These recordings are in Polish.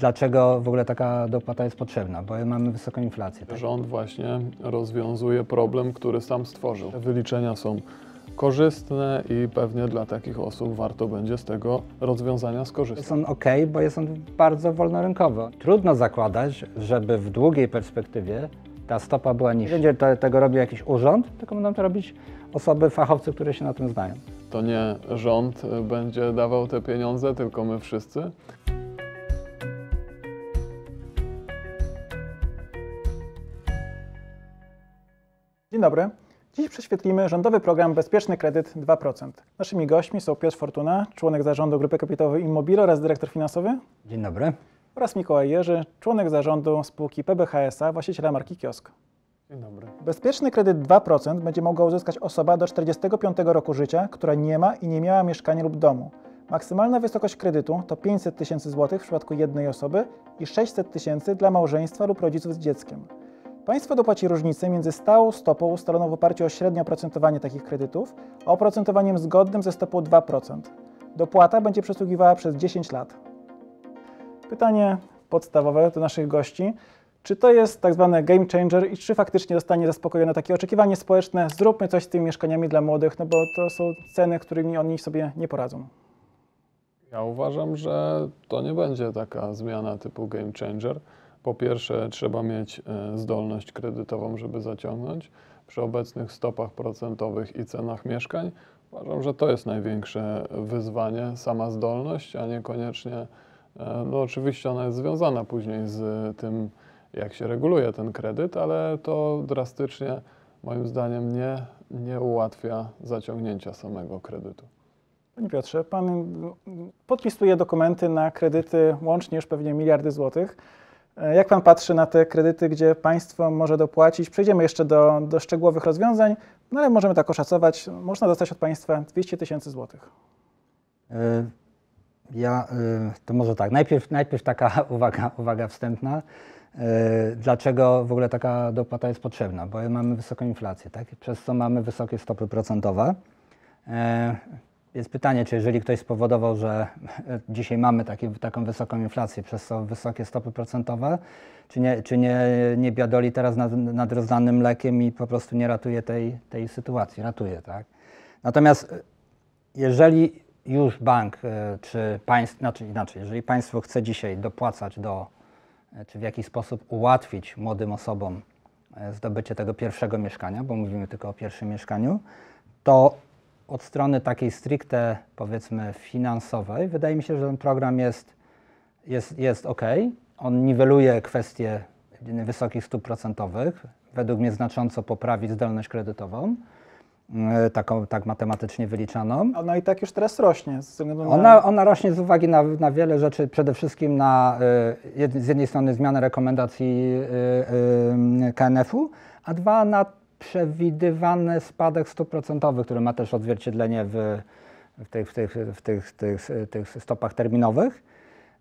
Dlaczego w ogóle taka dopłata jest potrzebna? Bo mamy wysoką inflację. Tak? Rząd właśnie rozwiązuje problem, który sam stworzył. Wyliczenia są korzystne i pewnie dla takich osób warto będzie z tego rozwiązania skorzystać. Jest on ok, bo jest on bardzo wolnorynkowy. Trudno zakładać, żeby w długiej perspektywie ta stopa była niższa. Nie będzie tego robił jakiś urząd, tylko będą to robić osoby, fachowcy, które się na tym znają. To nie rząd będzie dawał te pieniądze, tylko my wszyscy. Dzień dobry. Dziś prześwietlimy rządowy program Bezpieczny Kredyt 2%. Naszymi gośćmi są Piotr Fortuna, członek zarządu Grupy Kapitałowej Immobile oraz dyrektor finansowy Dzień dobry. oraz Mikołaj Jerzy, członek zarządu spółki PBHSA, właściciela marki Kiosk. Dzień dobry. Bezpieczny kredyt 2% będzie mogła uzyskać osoba do 45 roku życia, która nie ma i nie miała mieszkania lub domu. Maksymalna wysokość kredytu to 500 tysięcy złotych w przypadku jednej osoby i 600 tysięcy dla małżeństwa lub rodziców z dzieckiem. Państwo dopłaci różnicę między stałą stopą ustaloną w oparciu o średnie oprocentowanie takich kredytów, a oprocentowaniem zgodnym ze stopą 2%. Dopłata będzie przysługiwała przez 10 lat. Pytanie podstawowe do naszych gości. Czy to jest tak zwany game changer i czy faktycznie zostanie zaspokojone takie oczekiwanie społeczne, zróbmy coś z tymi mieszkaniami dla młodych, no bo to są ceny, którymi oni sobie nie poradzą. Ja uważam, że to nie będzie taka zmiana typu game changer. Po pierwsze, trzeba mieć e, zdolność kredytową, żeby zaciągnąć. Przy obecnych stopach procentowych i cenach mieszkań uważam, że to jest największe wyzwanie, sama zdolność, a niekoniecznie, e, no oczywiście ona jest związana później z tym, jak się reguluje ten kredyt, ale to drastycznie moim zdaniem nie, nie ułatwia zaciągnięcia samego kredytu. Panie Piotrze, Pan mm, podpisuje dokumenty na kredyty łącznie już pewnie miliardy złotych. E, Jak Pan patrzy na te kredyty, gdzie państwo może dopłacić? Przejdziemy jeszcze do, do szczegółowych rozwiązań, no ale możemy tak oszacować, można dostać od państwa 200 tysięcy złotych. Y, Ja, y, to może tak, najpierw, najpierw taka uwaga, uwaga wstępna. Dlaczego w ogóle taka dopłata jest potrzebna? Bo mamy wysoką inflację, tak? przez co mamy wysokie stopy procentowe. E, Jest pytanie, czy jeżeli ktoś spowodował, że dzisiaj mamy takie, taką wysoką inflację, przez co wysokie stopy procentowe, czy nie, czy nie, nie biadoli teraz nad, nad rozdanym lekiem i po prostu nie ratuje tej, tej sytuacji? Ratuje, tak? Natomiast y, jeżeli już bank e, czy państwo, znaczy inaczej, jeżeli państwo chce dzisiaj dopłacać do, e, czy w jakiś sposób ułatwić młodym osobom e, zdobycie tego pierwszego mieszkania, bo mówimy tylko o pierwszym mieszkaniu, to od strony takiej stricte powiedzmy finansowej, wydaje mi się, że ten program jest, jest, jest ok. On niweluje kwestie wysokich stóp procentowych, według mnie znacząco poprawi zdolność kredytową, e, taką, tak matematycznie wyliczaną. Ona i tak już teraz rośnie. Na... Ona, ona rośnie z uwagi na, na wiele rzeczy, przede wszystkim na y, z jednej strony zmianę rekomendacji y, y, KNF-u, a dwa na przewidywany spadek stóp procentowych, który ma też odzwierciedlenie w, w, tych, w, tych, w tych, tych, tych stopach terminowych.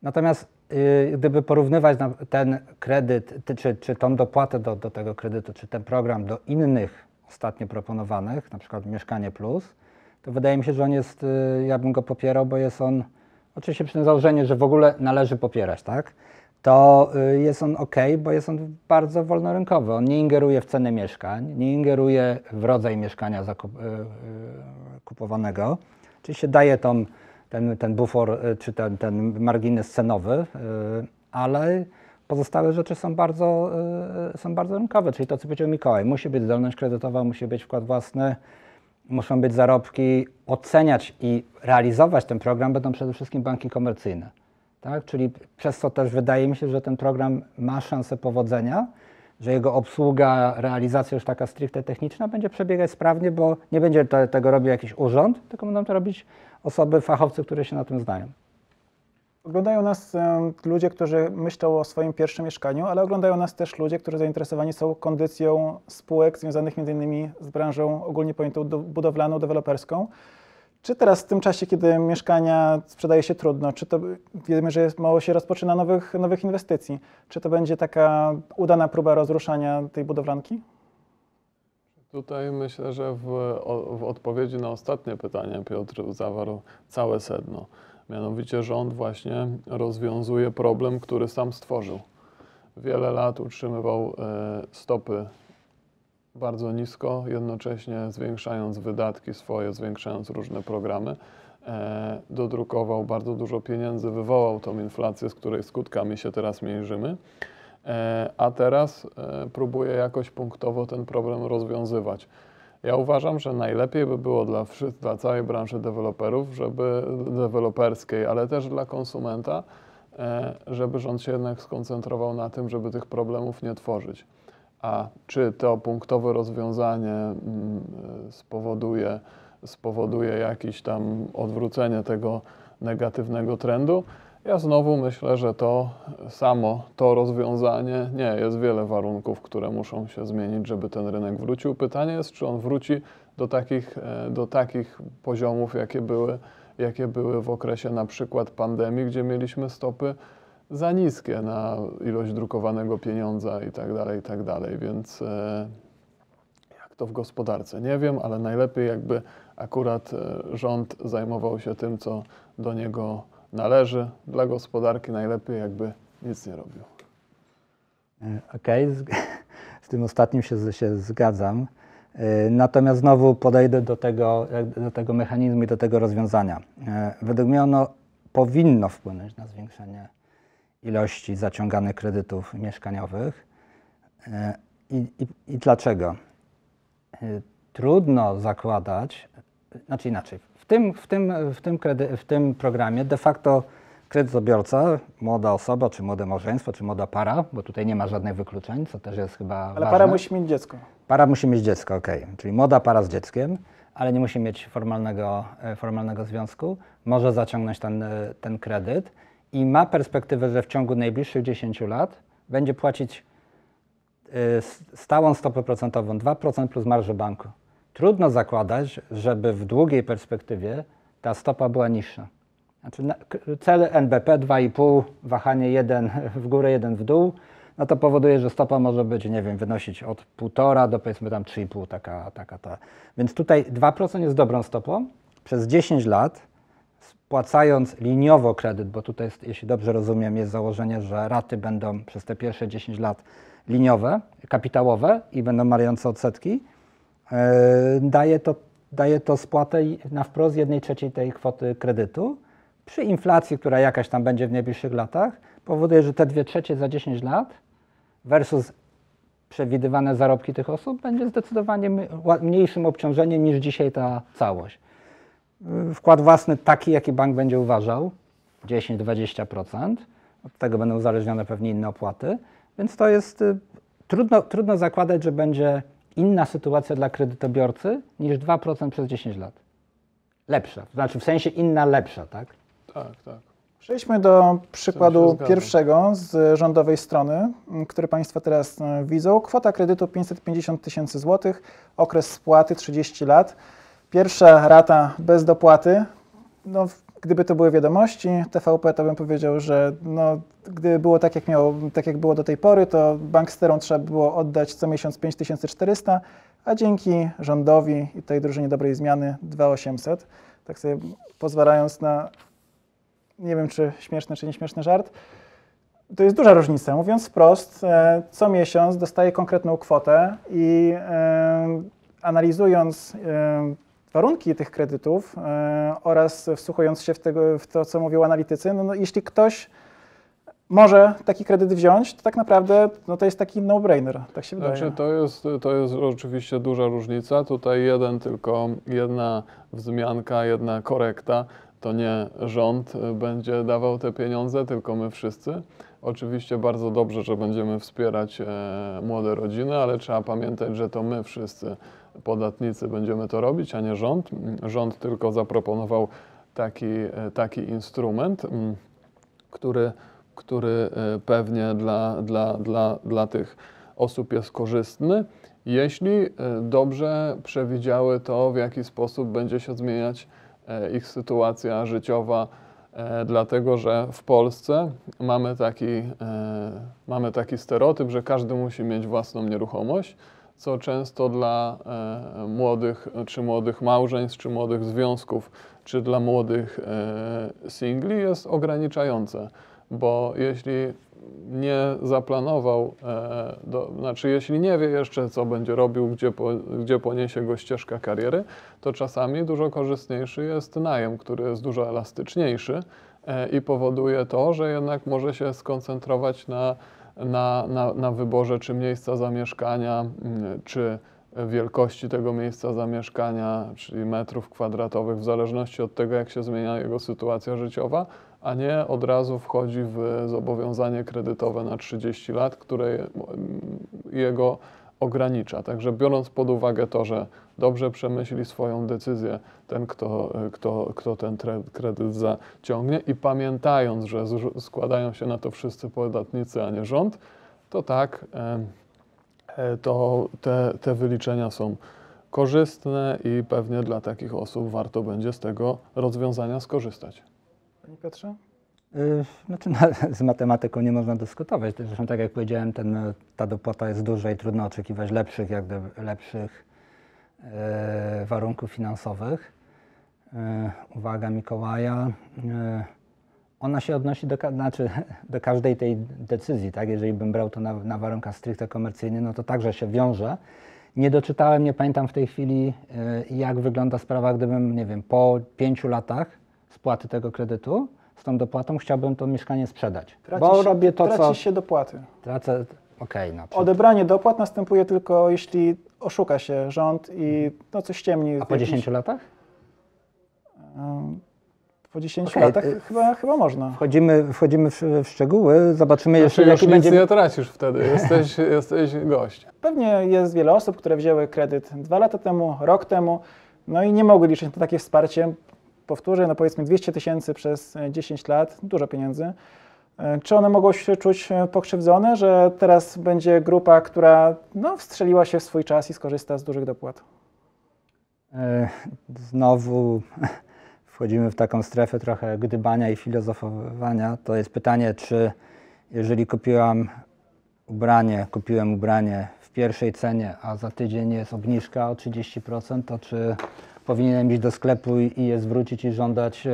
Natomiast y, gdyby porównywać ten kredyt, ty- czy, czy tą dopłatę do, do tego kredytu, czy ten program do innych ostatnio proponowanych, na przykład Mieszkanie Plus, to wydaje mi się, że on jest, y, ja bym go popierał, bo jest on, oczywiście przy tym założeniu, że w ogóle należy popierać, tak? To y, jest on ok, bo jest on bardzo wolnorynkowy. On nie ingeruje w cenę mieszkań, nie ingeruje w rodzaj mieszkania zakup, y, y, kupowanego. Oczywiście daje tą, ten, ten bufor, czy ten, ten margines cenowy, ale pozostałe rzeczy są bardzo, są bardzo rynkowe, czyli to, co powiedział Mikołaj. Musi być zdolność kredytowa, musi być wkład własny, muszą być zarobki. Oceniać i realizować ten program będą przede wszystkim banki komercyjne. Tak? Czyli przez co też wydaje mi się, że ten program ma szansę powodzenia, że jego obsługa, realizacja już taka stricte techniczna będzie przebiegać sprawnie, bo nie będzie to, tego robił jakiś urząd, tylko będą to robić osoby, fachowcy, które się na tym znają. Oglądają nas em, ludzie, którzy myślą o swoim pierwszym mieszkaniu, ale oglądają nas też ludzie, którzy zainteresowani są kondycją spółek związanych m.in. z branżą ogólnie pojętą do- budowlaną, deweloperską. Czy teraz w tym czasie, kiedy mieszkania sprzedaje się trudno, czy to wiemy, że jest, mało się rozpoczyna nowych, nowych inwestycji, czy to będzie taka udana próba rozruszania tej budowlanki? Tutaj myślę, że w, w odpowiedzi na ostatnie pytanie Piotr zawarł całe sedno. Mianowicie rząd właśnie rozwiązuje problem, który sam stworzył. Wiele lat utrzymywał e, stopy bardzo nisko, jednocześnie zwiększając wydatki swoje, zwiększając różne programy. E, dodrukował bardzo dużo pieniędzy, wywołał tą inflację, z której skutkami się teraz mierzymy. E, a teraz e, próbuje jakoś punktowo ten problem rozwiązywać. Ja uważam, że najlepiej by było dla, dla całej branży deweloperów, żeby deweloperskiej, ale też dla konsumenta, e, żeby rząd się jednak skoncentrował na tym, żeby tych problemów nie tworzyć. A czy to punktowe rozwiązanie mm, spowoduje, spowoduje jakieś tam odwrócenie tego negatywnego trendu? Ja znowu myślę, że to samo, to rozwiązanie, nie, jest wiele warunków, które muszą się zmienić, żeby ten rynek wrócił. Pytanie jest, czy on wróci do takich, e, do takich poziomów, jakie były, jakie były w okresie na przykład pandemii, gdzie mieliśmy stopy za niskie na ilość drukowanego pieniądza i tak dalej, i tak dalej. Więc e, jak to w gospodarce? Nie wiem, ale najlepiej jakby akurat e, rząd zajmował się tym, co do niego należy. Dla gospodarki najlepiej jakby nic nie robił. E, okej, okay. z, tym ostatnim się, się zgadzam. Natomiast znowu podejdę do tego, do tego mechanizmu i do tego rozwiązania. Według mnie ono powinno wpłynąć na zwiększenie ilości zaciąganych kredytów mieszkaniowych. I, i, i dlaczego? Trudno zakładać, znaczy inaczej, tym, w, tym, w, tym kredy, w tym programie de facto kredytobiorca, młoda osoba, czy młode małżeństwo, czy młoda para, bo tutaj nie ma żadnych wykluczeń, co też jest chyba Ale ważne. para musi mieć dziecko. Para musi mieć dziecko, ok. Czyli młoda para z dzieckiem, ale nie musi mieć formalnego, e, formalnego związku, może zaciągnąć ten, e, ten kredyt i ma perspektywę, że w ciągu najbliższych 10 lat będzie płacić e, stałą stopę procentową 2% plus marżę banku. Trudno zakładać, żeby w długiej perspektywie ta stopa była niższa. Znaczy, cel NBP 2,5, wahanie 1 w górę, 1 w dół, no to powoduje, że stopa może być, nie wiem, wynosić od 1,5 do powiedzmy tam 3,5, taka, taka ta. Więc tutaj 2% jest dobrą stopą. Przez 10 lat, spłacając liniowo kredyt, bo tutaj, jest, jeśli dobrze rozumiem, jest założenie, że raty będą przez te pierwsze 10 lat liniowe, kapitałowe i będą mające odsetki, E, daje to, daje to spłatę na wprost jednej trzeciej tej kwoty kredytu. Przy inflacji, która jakaś tam będzie w najbliższych latach, powoduje, że te dwie trzecie za 10 lat versus przewidywane zarobki tych osób będzie zdecydowanie mniejszym obciążeniem niż dzisiaj ta całość. E, wkład własny taki, jaki bank będzie uważał, 10-20%, od tego będą uzależnione pewnie inne opłaty, więc to jest e, trudno, trudno zakładać, że będzie inna sytuacja dla kredytobiorcy niż 2% przez 10 lat. Lepsza, znaczy w sensie inna, lepsza, tak? Tak, tak. Przejdźmy do przykładu pierwszego z rządowej strony, który Państwo teraz e, widzą. Kwota kredytu 550 tysięcy złotych, okres spłaty 30 lat. Pierwsza rata bez dopłaty. No, Gdyby to były wiadomości TVP, to bym powiedział, że no, gdyby było tak jak, miało, tak, jak było do tej pory, to banksterom trzeba było oddać co miesiąc 5400, a dzięki rządowi i tej drużynie dobrej zmiany 2800. Tak sobie pozwalając na, nie wiem czy śmieszny, czy nieśmieszny żart, to jest duża różnica. Mówiąc wprost, e, co miesiąc dostaję konkretną kwotę i e, analizując e, warunki tych kredytów e, oraz wsłuchując się w, tego, w to, co mówią analitycy, no, no, jeśli ktoś może taki kredyt wziąć, to tak naprawdę no, to jest taki no-brainer, tak się wydaje. Znaczy, to jest, to jest oczywiście duża różnica. Tutaj jeden tylko, jedna wzmianka, jedna korekta. To nie rząd będzie dawał te pieniądze, tylko my wszyscy. Oczywiście bardzo dobrze, że będziemy wspierać e, młode rodziny, ale trzeba pamiętać, że to my wszyscy podatnicy będziemy to robić, a nie rząd. Rząd tylko zaproponował taki, e, taki instrument, mm, który, który e, pewnie dla, dla, dla, dla tych osób jest korzystny, jeśli e, dobrze przewidziały to, w jaki sposób będzie się zmieniać ich sytuacja życiowa, dlatego że w Polsce mamy taki, mamy taki stereotyp, że każdy musi mieć własną nieruchomość co często dla e, młodych, czy młodych małżeństw, czy młodych związków, czy dla młodych e, singli jest ograniczające, bo jeśli nie zaplanował, e, do, znaczy jeśli nie wie jeszcze, co będzie robił, gdzie, po, gdzie poniesie go ścieżka kariery, to czasami dużo korzystniejszy jest najem, który jest dużo elastyczniejszy i powoduje to, że jednak może się skoncentrować na, na, na, na wyborze czy miejsca zamieszkania, mm, czy wielkości tego miejsca zamieszkania, czyli metrów kwadratowych, w zależności od tego, jak się zmienia jego sytuacja życiowa, a nie od razu wchodzi w zobowiązanie kredytowe na 30 lat, które jego ogranicza. Także biorąc pod uwagę to, że dobrze przemyśli swoją decyzję ten, kto, kto, kto ten kredyt zaciągnie i pamiętając, że składają się na to wszyscy podatnicy, a nie rząd, to tak, e, to te, te wyliczenia są korzystne i pewnie dla takich osób warto będzie z tego rozwiązania skorzystać. Panie Piotrze? Znaczy, na, z matematyką nie można dyskutować. Zresztą, tak jak powiedziałem, ten, ta dopłata jest duża i trudno oczekiwać lepszych, jak gdyby, lepszych e, warunków finansowych. E, uwaga Mikołaja. E, ona się odnosi do, znaczy, do każdej tej decyzji, tak? Jeżeli bym brał to na, na warunkach stricte komercyjnych, no to także się wiąże. Nie doczytałem, nie pamiętam w tej chwili, jak wygląda sprawa, gdybym, nie wiem, po pięciu latach spłaty tego kredytu, z tą dopłatą chciałbym to mieszkanie sprzedać. Traci bo się, robię to, traci co... się dopłaty. Tracę... Okej. Czy... Odebranie dopłat następuje tylko, jeśli oszuka się rząd i no, coś ciemni. A po 10 latach? Po 10 Okej, latach y- chyba, chyba można. Wchodzimy, wchodzimy w, w szczegóły, zobaczymy Znaczy, jeszcze, już jaki nic będzie... nie tracisz wtedy, jesteś, jesteś gość. Pewnie jest wiele osób, które wzięły kredyt dwa lata temu, rok temu, no i nie mogły liczyć na takie wsparcie. Powtórzę, no powiedzmy 200 tysięcy przez 10 lat, dużo pieniędzy. E, Czy one mogą się czuć e, pokrzywdzone, że teraz będzie grupa, która no, wstrzeliła się w swój czas i skorzysta z dużych dopłat? E, Znowu wchodzimy w taką strefę trochę gdybania i filozofowania. To jest pytanie, czy jeżeli kupiłam ubranie, kupiłem ubranie w pierwszej cenie, a za tydzień jest obniżka o 30%, to czy powinienem iść do sklepu i je zwrócić i żądać e,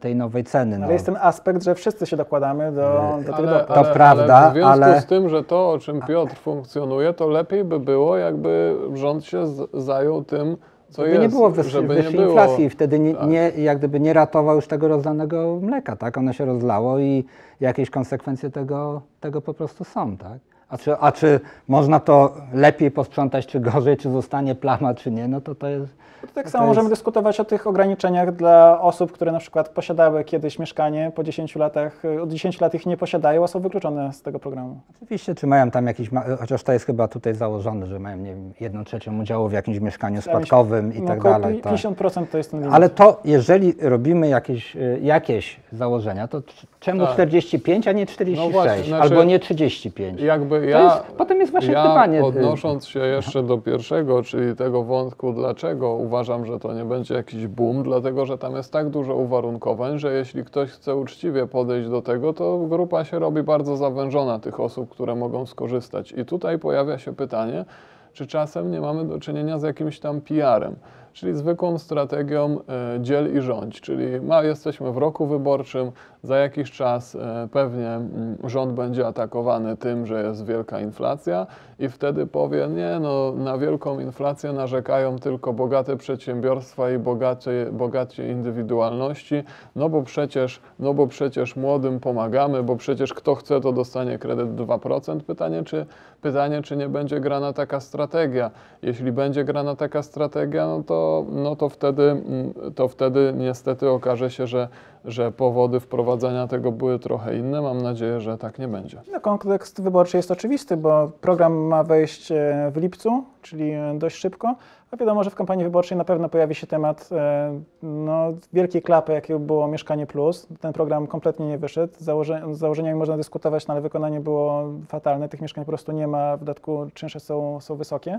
tej nowej ceny? No, Ale jest ten aspekt, że wszyscy się dokładamy do, do tych Ale, dopłat. To prawda, ale w związku ale- z tym, że to, o czym Piotr funkcjonuje, to lepiej by było, jakby rząd się z, zajął tym, co żeby jest. nie było wyższej, żeby wyższej nie było. inflacji i wtedy nie, Tak. nie, jak gdyby nie ratował już tego rozlanego mleka, tak? Ono się rozlało i jakieś konsekwencje tego, tego po prostu są, tak? A czy, a czy można to lepiej posprzątać, czy gorzej, czy zostanie plama, czy nie, no to to jest... To tak to samo jest- możemy dyskutować o tych ograniczeniach dla osób, które na przykład posiadały kiedyś mieszkanie, po 10 latach, y, od 10 lat ich nie posiadają, a są wykluczone z tego programu. Oczywiście, czy mają tam jakiś, chociaż to jest chyba tutaj założone, że mają, nie wiem, jedną trzecią udziału w jakimś mieszkaniu spadkowym i No, tak dalej. Tak. 50% to jest ten limit. Ale to, jeżeli robimy jakieś, y, jakieś założenia, to czemu Tak. 45, a nie 46? No właśnie, znaczy- albo nie 35? Jakby ja, jest- potem jest właśnie ja pytanie, odnosząc się jeszcze do pierwszego, czyli tego wątku, dlaczego uważam, że to nie będzie jakiś boom, dlatego że tam jest tak dużo uwarunkowań, że jeśli ktoś chce uczciwie podejść do tego, to grupa się robi bardzo zawężona tych osób, które mogą skorzystać. I tutaj pojawia się pytanie, czy czasem nie mamy do czynienia z jakimś tam PR-em, czyli zwykłą strategią e, dziel i rządź, czyli ma, jesteśmy w roku wyborczym, za jakiś czas e, pewnie mm, rząd będzie atakowany tym, że jest wielka inflacja i wtedy powie, nie no, na wielką inflację narzekają tylko bogate przedsiębiorstwa i bogacie, bogacie indywidualności, no bo przecież, no bo przecież młodym pomagamy, bo przecież kto chce, to dostanie kredyt 2%. Pytanie, czy, pytanie, czy nie będzie grana taka strategia. Jeśli będzie grana taka strategia, no to, no to, wtedy, mm, to wtedy niestety okaże się, że, że powody wprowadzenia tego były trochę inne. Mam nadzieję, że tak nie będzie. No, kontekst wyborczy jest oczywisty, bo program ma wejść e, w lipcu, czyli e, dość szybko, a wiadomo, że w kampanii wyborczej na pewno pojawi się temat e, no, wielkiej klapy, jakie było Mieszkanie Plus. Ten program kompletnie nie wyszedł. Założe, z założeniami można dyskutować, no, ale wykonanie było fatalne. Tych mieszkań po prostu nie ma, w dodatku czynsze są, są wysokie.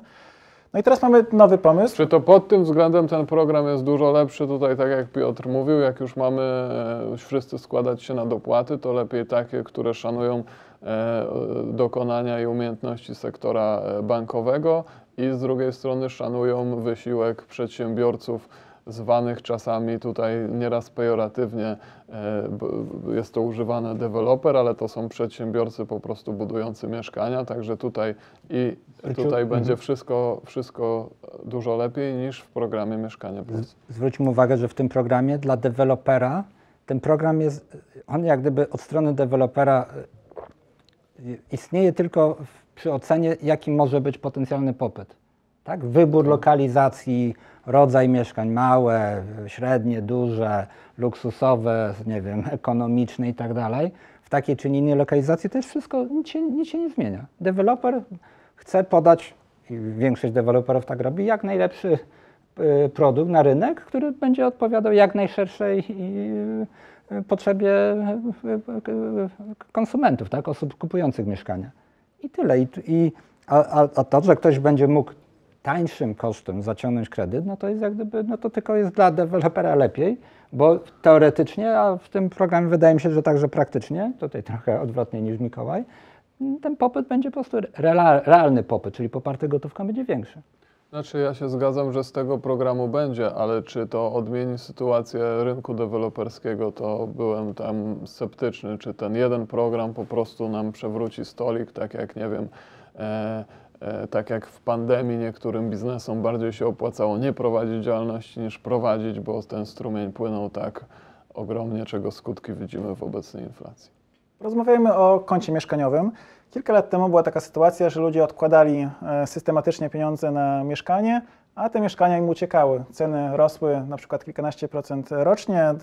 No i teraz mamy nowy pomysł. Czy to pod tym względem ten program jest dużo lepszy tutaj, tak jak Piotr mówił, jak już mamy e, wszyscy składać się na dopłaty, to lepiej takie, które szanują e, dokonania i umiejętności sektora e, bankowego i z drugiej strony szanują wysiłek przedsiębiorców, zwanych czasami tutaj nieraz pejoratywnie, e, jest to używane deweloper, ale to są przedsiębiorcy po prostu budujący mieszkania, także tutaj i tutaj mhm. będzie wszystko, wszystko dużo lepiej niż w programie Mieszkanie Plus. Zwróćmy uwagę, że w tym programie dla dewelopera ten program jest, on jak gdyby od strony dewelopera y, istnieje tylko przy ocenie, jaki może być potencjalny popyt. Tak? Wybór lokalizacji, rodzaj mieszkań, małe, średnie, duże, luksusowe, nie wiem, ekonomiczne i tak dalej. W takiej czy innej lokalizacji to jest wszystko, nic się, nic się nie zmienia. Deweloper chce podać, i większość deweloperów tak robi, jak najlepszy y, produkt na rynek, który będzie odpowiadał jak najszerszej y, y, potrzebie konsumentów, tak? osób kupujących mieszkania. I tyle. I, i, a, a, a to, że ktoś będzie mógł tańszym kosztem zaciągnąć kredyt, no to jest jak gdyby, no to tylko jest dla dewelopera lepiej, bo teoretycznie, a w tym programie wydaje mi się, że także praktycznie, tutaj trochę odwrotnie niż Mikołaj, ten popyt będzie po prostu real, realny popyt, czyli poparty gotówką będzie większy. Znaczy ja się zgadzam, że z tego programu będzie, ale czy to odmieni sytuację rynku deweloperskiego, to byłem tam sceptyczny. Czy ten jeden program po prostu nam przewróci stolik, tak jak nie wiem, e, tak jak w pandemii niektórym biznesom bardziej się opłacało nie prowadzić działalności niż prowadzić, bo ten strumień płynął tak ogromnie, czego skutki widzimy w obecnej inflacji. Rozmawiajmy o koncie mieszkaniowym. Kilka lat temu była taka sytuacja, że ludzie odkładali e, systematycznie pieniądze na mieszkanie, a te mieszkania im uciekały. Ceny rosły na przykład kilkanaście procent rocznie, e,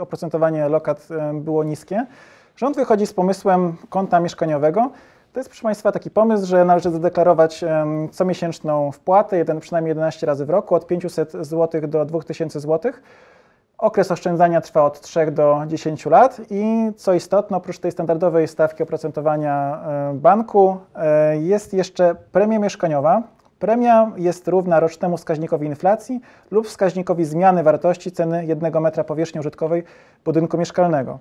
oprocentowanie lokat e, było niskie. Rząd wychodzi z pomysłem konta mieszkaniowego. To jest, proszę Państwa, taki pomysł, że należy zadeklarować comiesięczną wpłatę, jeden, przynajmniej 11 razy w roku, od 500 zł do 2000 zł. Okres oszczędzania trwa od 3 do 10 lat i co istotne, oprócz tej standardowej stawki oprocentowania e, banku, e, jest jeszcze premia mieszkaniowa. Premia jest równa rocznemu wskaźnikowi inflacji lub wskaźnikowi zmiany wartości ceny 1 metra powierzchni użytkowej budynku mieszkalnego.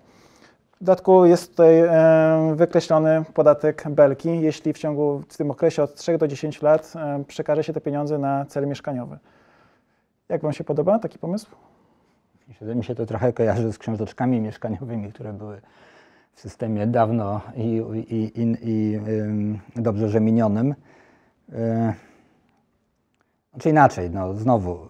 W dodatku jest tutaj e, wykreślony podatek belki, jeśli w ciągu w tym okresie od 3 do 10 lat e, przekaże się te pieniądze na cel mieszkaniowy. Jak Wam się podoba taki pomysł? Mi się to trochę kojarzy z książeczkami mieszkaniowymi, które były w systemie dawno i, i, i, i dobrze, że minionym. Yy, Znaczy inaczej, no znowu,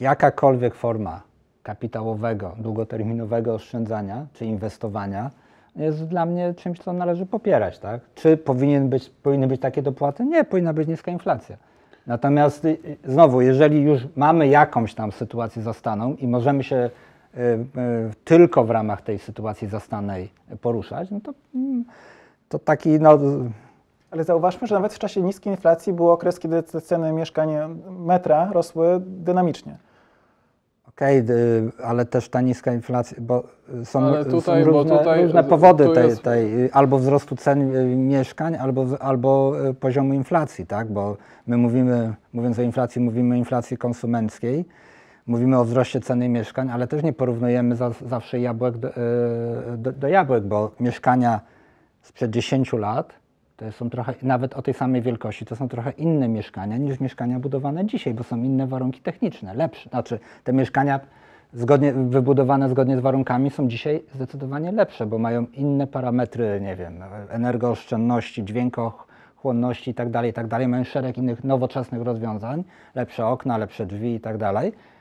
jakakolwiek forma kapitałowego, długoterminowego oszczędzania czy inwestowania jest dla mnie czymś, co należy popierać. Tak? Czy powinien być, powinny być takie dopłaty? Nie, powinna być niska inflacja. Natomiast y, y, znowu, jeżeli już mamy jakąś tam sytuację zastaną i możemy się y, y, tylko w ramach tej sytuacji zastanej poruszać, no to, mm, to taki no, Ale zauważmy, że nawet w czasie niskiej inflacji był okres, kiedy ceny mieszkań metra rosły dynamicznie. Okej, y, ale też ta niska inflacja, bo są, Ale są tutaj- bo różne, tutaj- różne powody tej, tej y, albo wzrostu cen y, mieszkań, albo, albo y, poziomu inflacji, tak? Bo my mówimy, mówiąc o inflacji, mówimy o inflacji konsumenckiej, mówimy o wzroście ceny mieszkań, ale też nie porównujemy za, zawsze jabłek do, do, do jabłek, bo mieszkania sprzed 10 lat to są trochę, nawet o tej samej wielkości, to są trochę inne mieszkania niż mieszkania budowane dzisiaj, bo są inne warunki techniczne, lepsze. Znaczy te mieszkania zgodnie, wybudowane zgodnie z warunkami są dzisiaj zdecydowanie lepsze, bo mają inne parametry, nie wiem, energooszczędności, dźwiękochłonności itd., itd. tak Mają szereg innych nowoczesnych rozwiązań, lepsze okna, lepsze drzwi itd.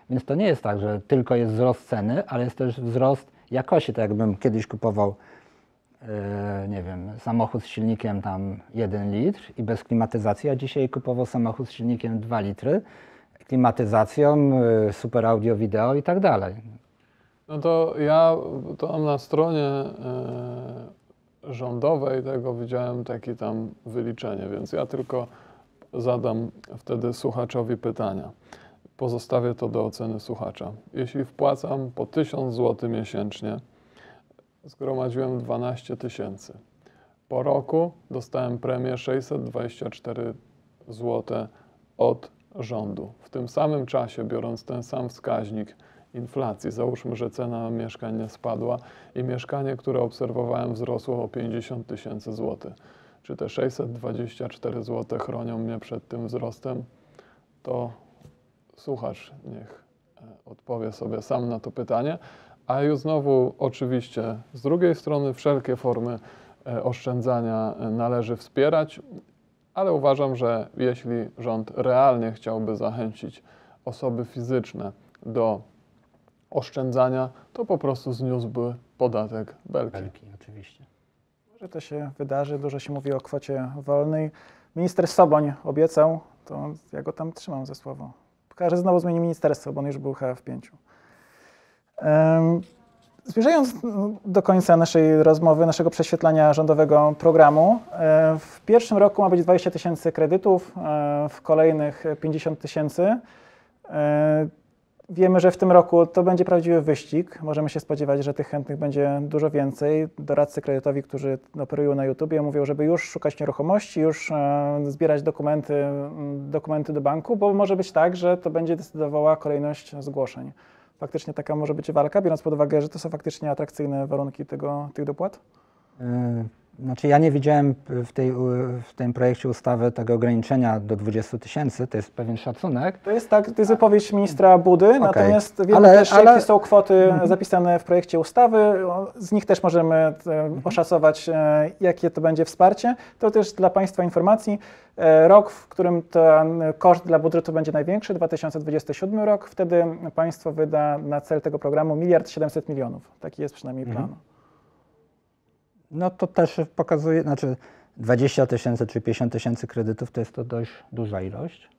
Więc to nie jest tak, że tylko jest wzrost ceny, ale jest też wzrost jakości. Tak jakbym kiedyś kupował nie wiem, samochód z silnikiem tam 1 litr i bez klimatyzacji, a dzisiaj kupował samochód z silnikiem 2 litry, klimatyzacją, e, super audio, wideo i tak dalej. No to ja tam na stronie e, rządowej tego widziałem takie tam wyliczenie, więc ja tylko zadam wtedy słuchaczowi pytania. Pozostawię to do oceny słuchacza. Jeśli wpłacam po 1000 zł miesięcznie, zgromadziłem 12 tysięcy. Po roku dostałem premię 624 zł od rządu. W tym samym czasie, biorąc ten sam wskaźnik inflacji, załóżmy, że cena mieszkań nie spadła i mieszkanie, które obserwowałem, wzrosło o 50 tysięcy złotych. Czy te 624 zł chronią mnie przed tym wzrostem? to słuchacz niech e, odpowie sobie sam na to pytanie. A już znowu, oczywiście, z drugiej strony, wszelkie formy e, oszczędzania e, należy wspierać, ale uważam, że jeśli rząd realnie chciałby zachęcić osoby fizyczne do oszczędzania, to po prostu zniósłby podatek belki. Belki, oczywiście. Że to się wydarzy, dużo się mówi o kwocie wolnej. Minister Soboń obiecał, to ja go tam trzymam ze słowo. Pokażę, znowu zmieni ministerstwo, bo on już był chyba w pięciu. Em, Zmierzając do końca naszej rozmowy, naszego prześwietlania rządowego programu, w pierwszym roku ma być 20 tysięcy kredytów, w kolejnych 50 tysięcy. Wiemy, że w tym roku to będzie prawdziwy wyścig. Możemy się spodziewać, że tych chętnych będzie dużo więcej. Doradcy kredytowi, którzy operują na YouTubie, mówią, żeby już szukać nieruchomości, już zbierać dokumenty, dokumenty do banku, bo może być tak, że to będzie decydowała kolejność zgłoszeń. Faktycznie taka może być walka, biorąc pod uwagę, że to są faktycznie atrakcyjne warunki tego, tych dopłat? Yy, Znaczy ja nie widziałem w, tej, w tym projekcie ustawy tego ograniczenia do 20 tysięcy, to jest pewien szacunek. To jest tak, to jest wypowiedź ministra Budy, natomiast wiemy Ale- też, ale- jakie są kwoty zapisane w projekcie ustawy. Z nich też możemy e, oszacować, e, jakie to będzie wsparcie. To też dla Państwa informacji. E, Rok, w którym ten koszt dla budżetu będzie największy, 2027 rok, wtedy państwo wyda na cel tego programu miliard 700 milionów. Taki jest przynajmniej plan. No to też pokazuje, znaczy 20 tysięcy czy 50 tysięcy kredytów to jest to dość duża ilość.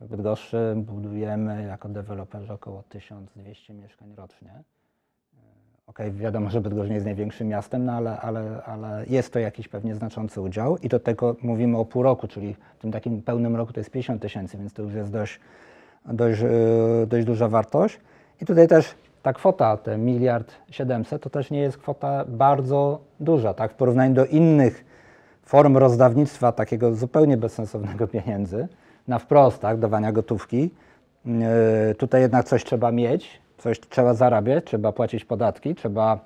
W Bydgoszczy budujemy jako deweloperzy około 1200 mieszkań rocznie. Okej, wiadomo, że Bydgoszcz nie jest największym miastem, no ale, ale, ale jest to jakiś pewnie znaczący udział i do tego mówimy o pół roku, czyli w tym takim pełnym roku to jest 50 tysięcy, więc to już jest dość, dość, yy, dość duża wartość. I tutaj też ta kwota, te miliard 700, to też nie jest kwota bardzo duża, tak, w porównaniu do innych form rozdawnictwa takiego zupełnie bezsensownego pieniędzy, na wprost, tak, dawania gotówki. Yy, tutaj jednak coś trzeba mieć, coś trzeba zarabiać, trzeba płacić podatki, trzeba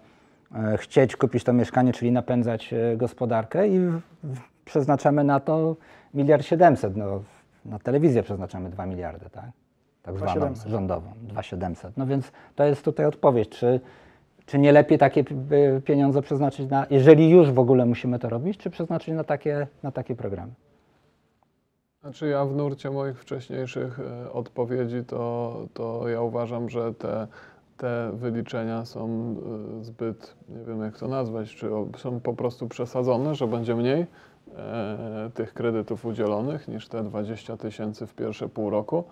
e, chcieć kupić to mieszkanie, czyli napędzać e, gospodarkę i w, w, przeznaczamy na to miliard siedemset. No, na telewizję przeznaczamy 2 miliardy, tak? Tak zwaną 2700. rządową, 2700. No więc to jest tutaj odpowiedź, czy, czy nie lepiej takie y, pieniądze przeznaczyć na, jeżeli już w ogóle musimy to robić, czy przeznaczyć na takie, na takie programy? Znaczy ja w nurcie moich wcześniejszych e, odpowiedzi to, to ja uważam, że te, te wyliczenia są e, zbyt, nie wiem jak to nazwać, czy są po prostu przesadzone, że będzie mniej e, tych kredytów udzielonych niż te 20 tysięcy w pierwsze pół roku.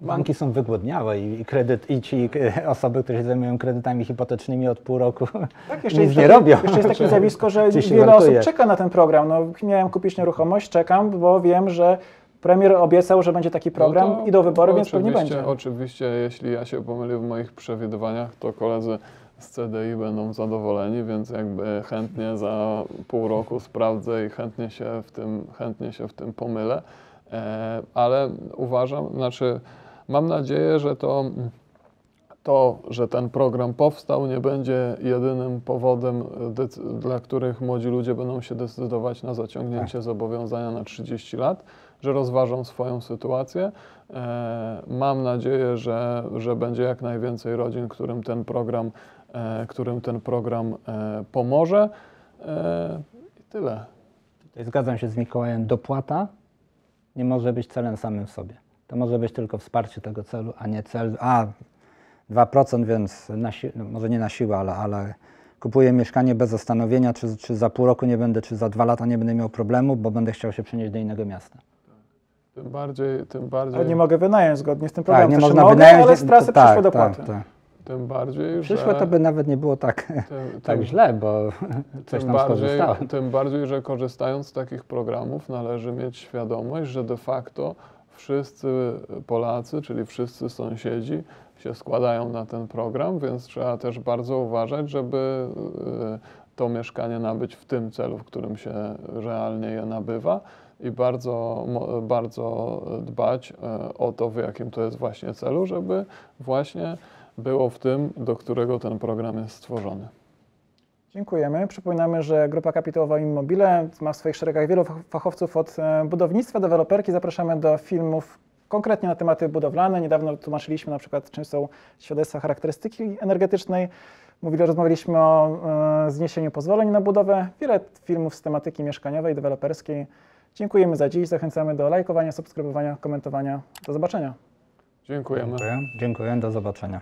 Banki są wygłodniałe i, i kredyt, i ci e, osoby, które się zajmują kredytami hipotecznymi od pół roku Tak, nic jest nie taki, robią. Jeszcze jest takie zjawisko, że wiele wartuje. osób czeka na ten program. No, miałem kupić nieruchomość, czekam, bo wiem, że premier obiecał, że będzie taki program, No to idą wybory, więc pewnie będzie. Oczywiście, jeśli ja się pomylił w moich przewidywaniach, to koledzy z CDI będą zadowoleni, więc jakby chętnie za pół roku sprawdzę i chętnie się w tym, chętnie się w tym pomylę. E, ale uważam, znaczy mam nadzieję, że to, to, że ten program powstał, nie będzie jedynym powodem, dla których młodzi ludzie będą się decydować na zaciągnięcie zobowiązania na 30 lat, że rozważą swoją sytuację. E, mam nadzieję, że, że będzie jak najwięcej rodzin, którym ten program, e, którym ten program pomoże. I tyle. Tutaj zgadzam się z Mikołajem, dopłata nie może być celem samym w sobie. To może być tylko wsparcie tego celu, a nie cel, a 2%, więc na si- no może nie na siłę, ale, ale kupuję mieszkanie bez zastanowienia, czy, czy za pół roku nie będę, czy za dwa lata nie będę miał problemu, bo będę chciał się przenieść do innego miasta. Tym bardziej, tym bardziej, Ale nie mogę wynająć zgodnie z tym programem. Tak, nie Znaczy można mogę, wynająć. ale stracę tak, przyszłe dopłaty. Tak, tak. Tym bardziej, Przyszłe to by nawet nie było tak, tym, tak tym- źle, bo coś Tym tam bardziej, tym bardziej, że korzystając z takich programów należy mieć świadomość, że de facto wszyscy Polacy, czyli wszyscy sąsiedzi się składają na ten program, więc trzeba też bardzo uważać, żeby y, to mieszkanie nabyć w tym celu, w którym się realnie je nabywa i bardzo, bardzo dbać e, o to, w jakim to jest właśnie celu, żeby właśnie było w tym, do którego ten program jest stworzony. Dziękujemy. Przypominamy, że Grupa Kapitałowa Immobile ma w swoich szeregach wielu fach- fachowców od e, budownictwa, deweloperki. Zapraszamy do filmów konkretnie na tematy budowlane. Niedawno tłumaczyliśmy na przykład, czym są świadectwa charakterystyki energetycznej. Mówili, rozmawialiśmy o e, zniesieniu pozwoleń na budowę. Wiele filmów z tematyki mieszkaniowej, deweloperskiej. Dziękujemy za dziś. Zachęcamy do lajkowania, subskrybowania, komentowania. Do zobaczenia. Dziękujemy. Dziękuję. Dziękuję. Do zobaczenia.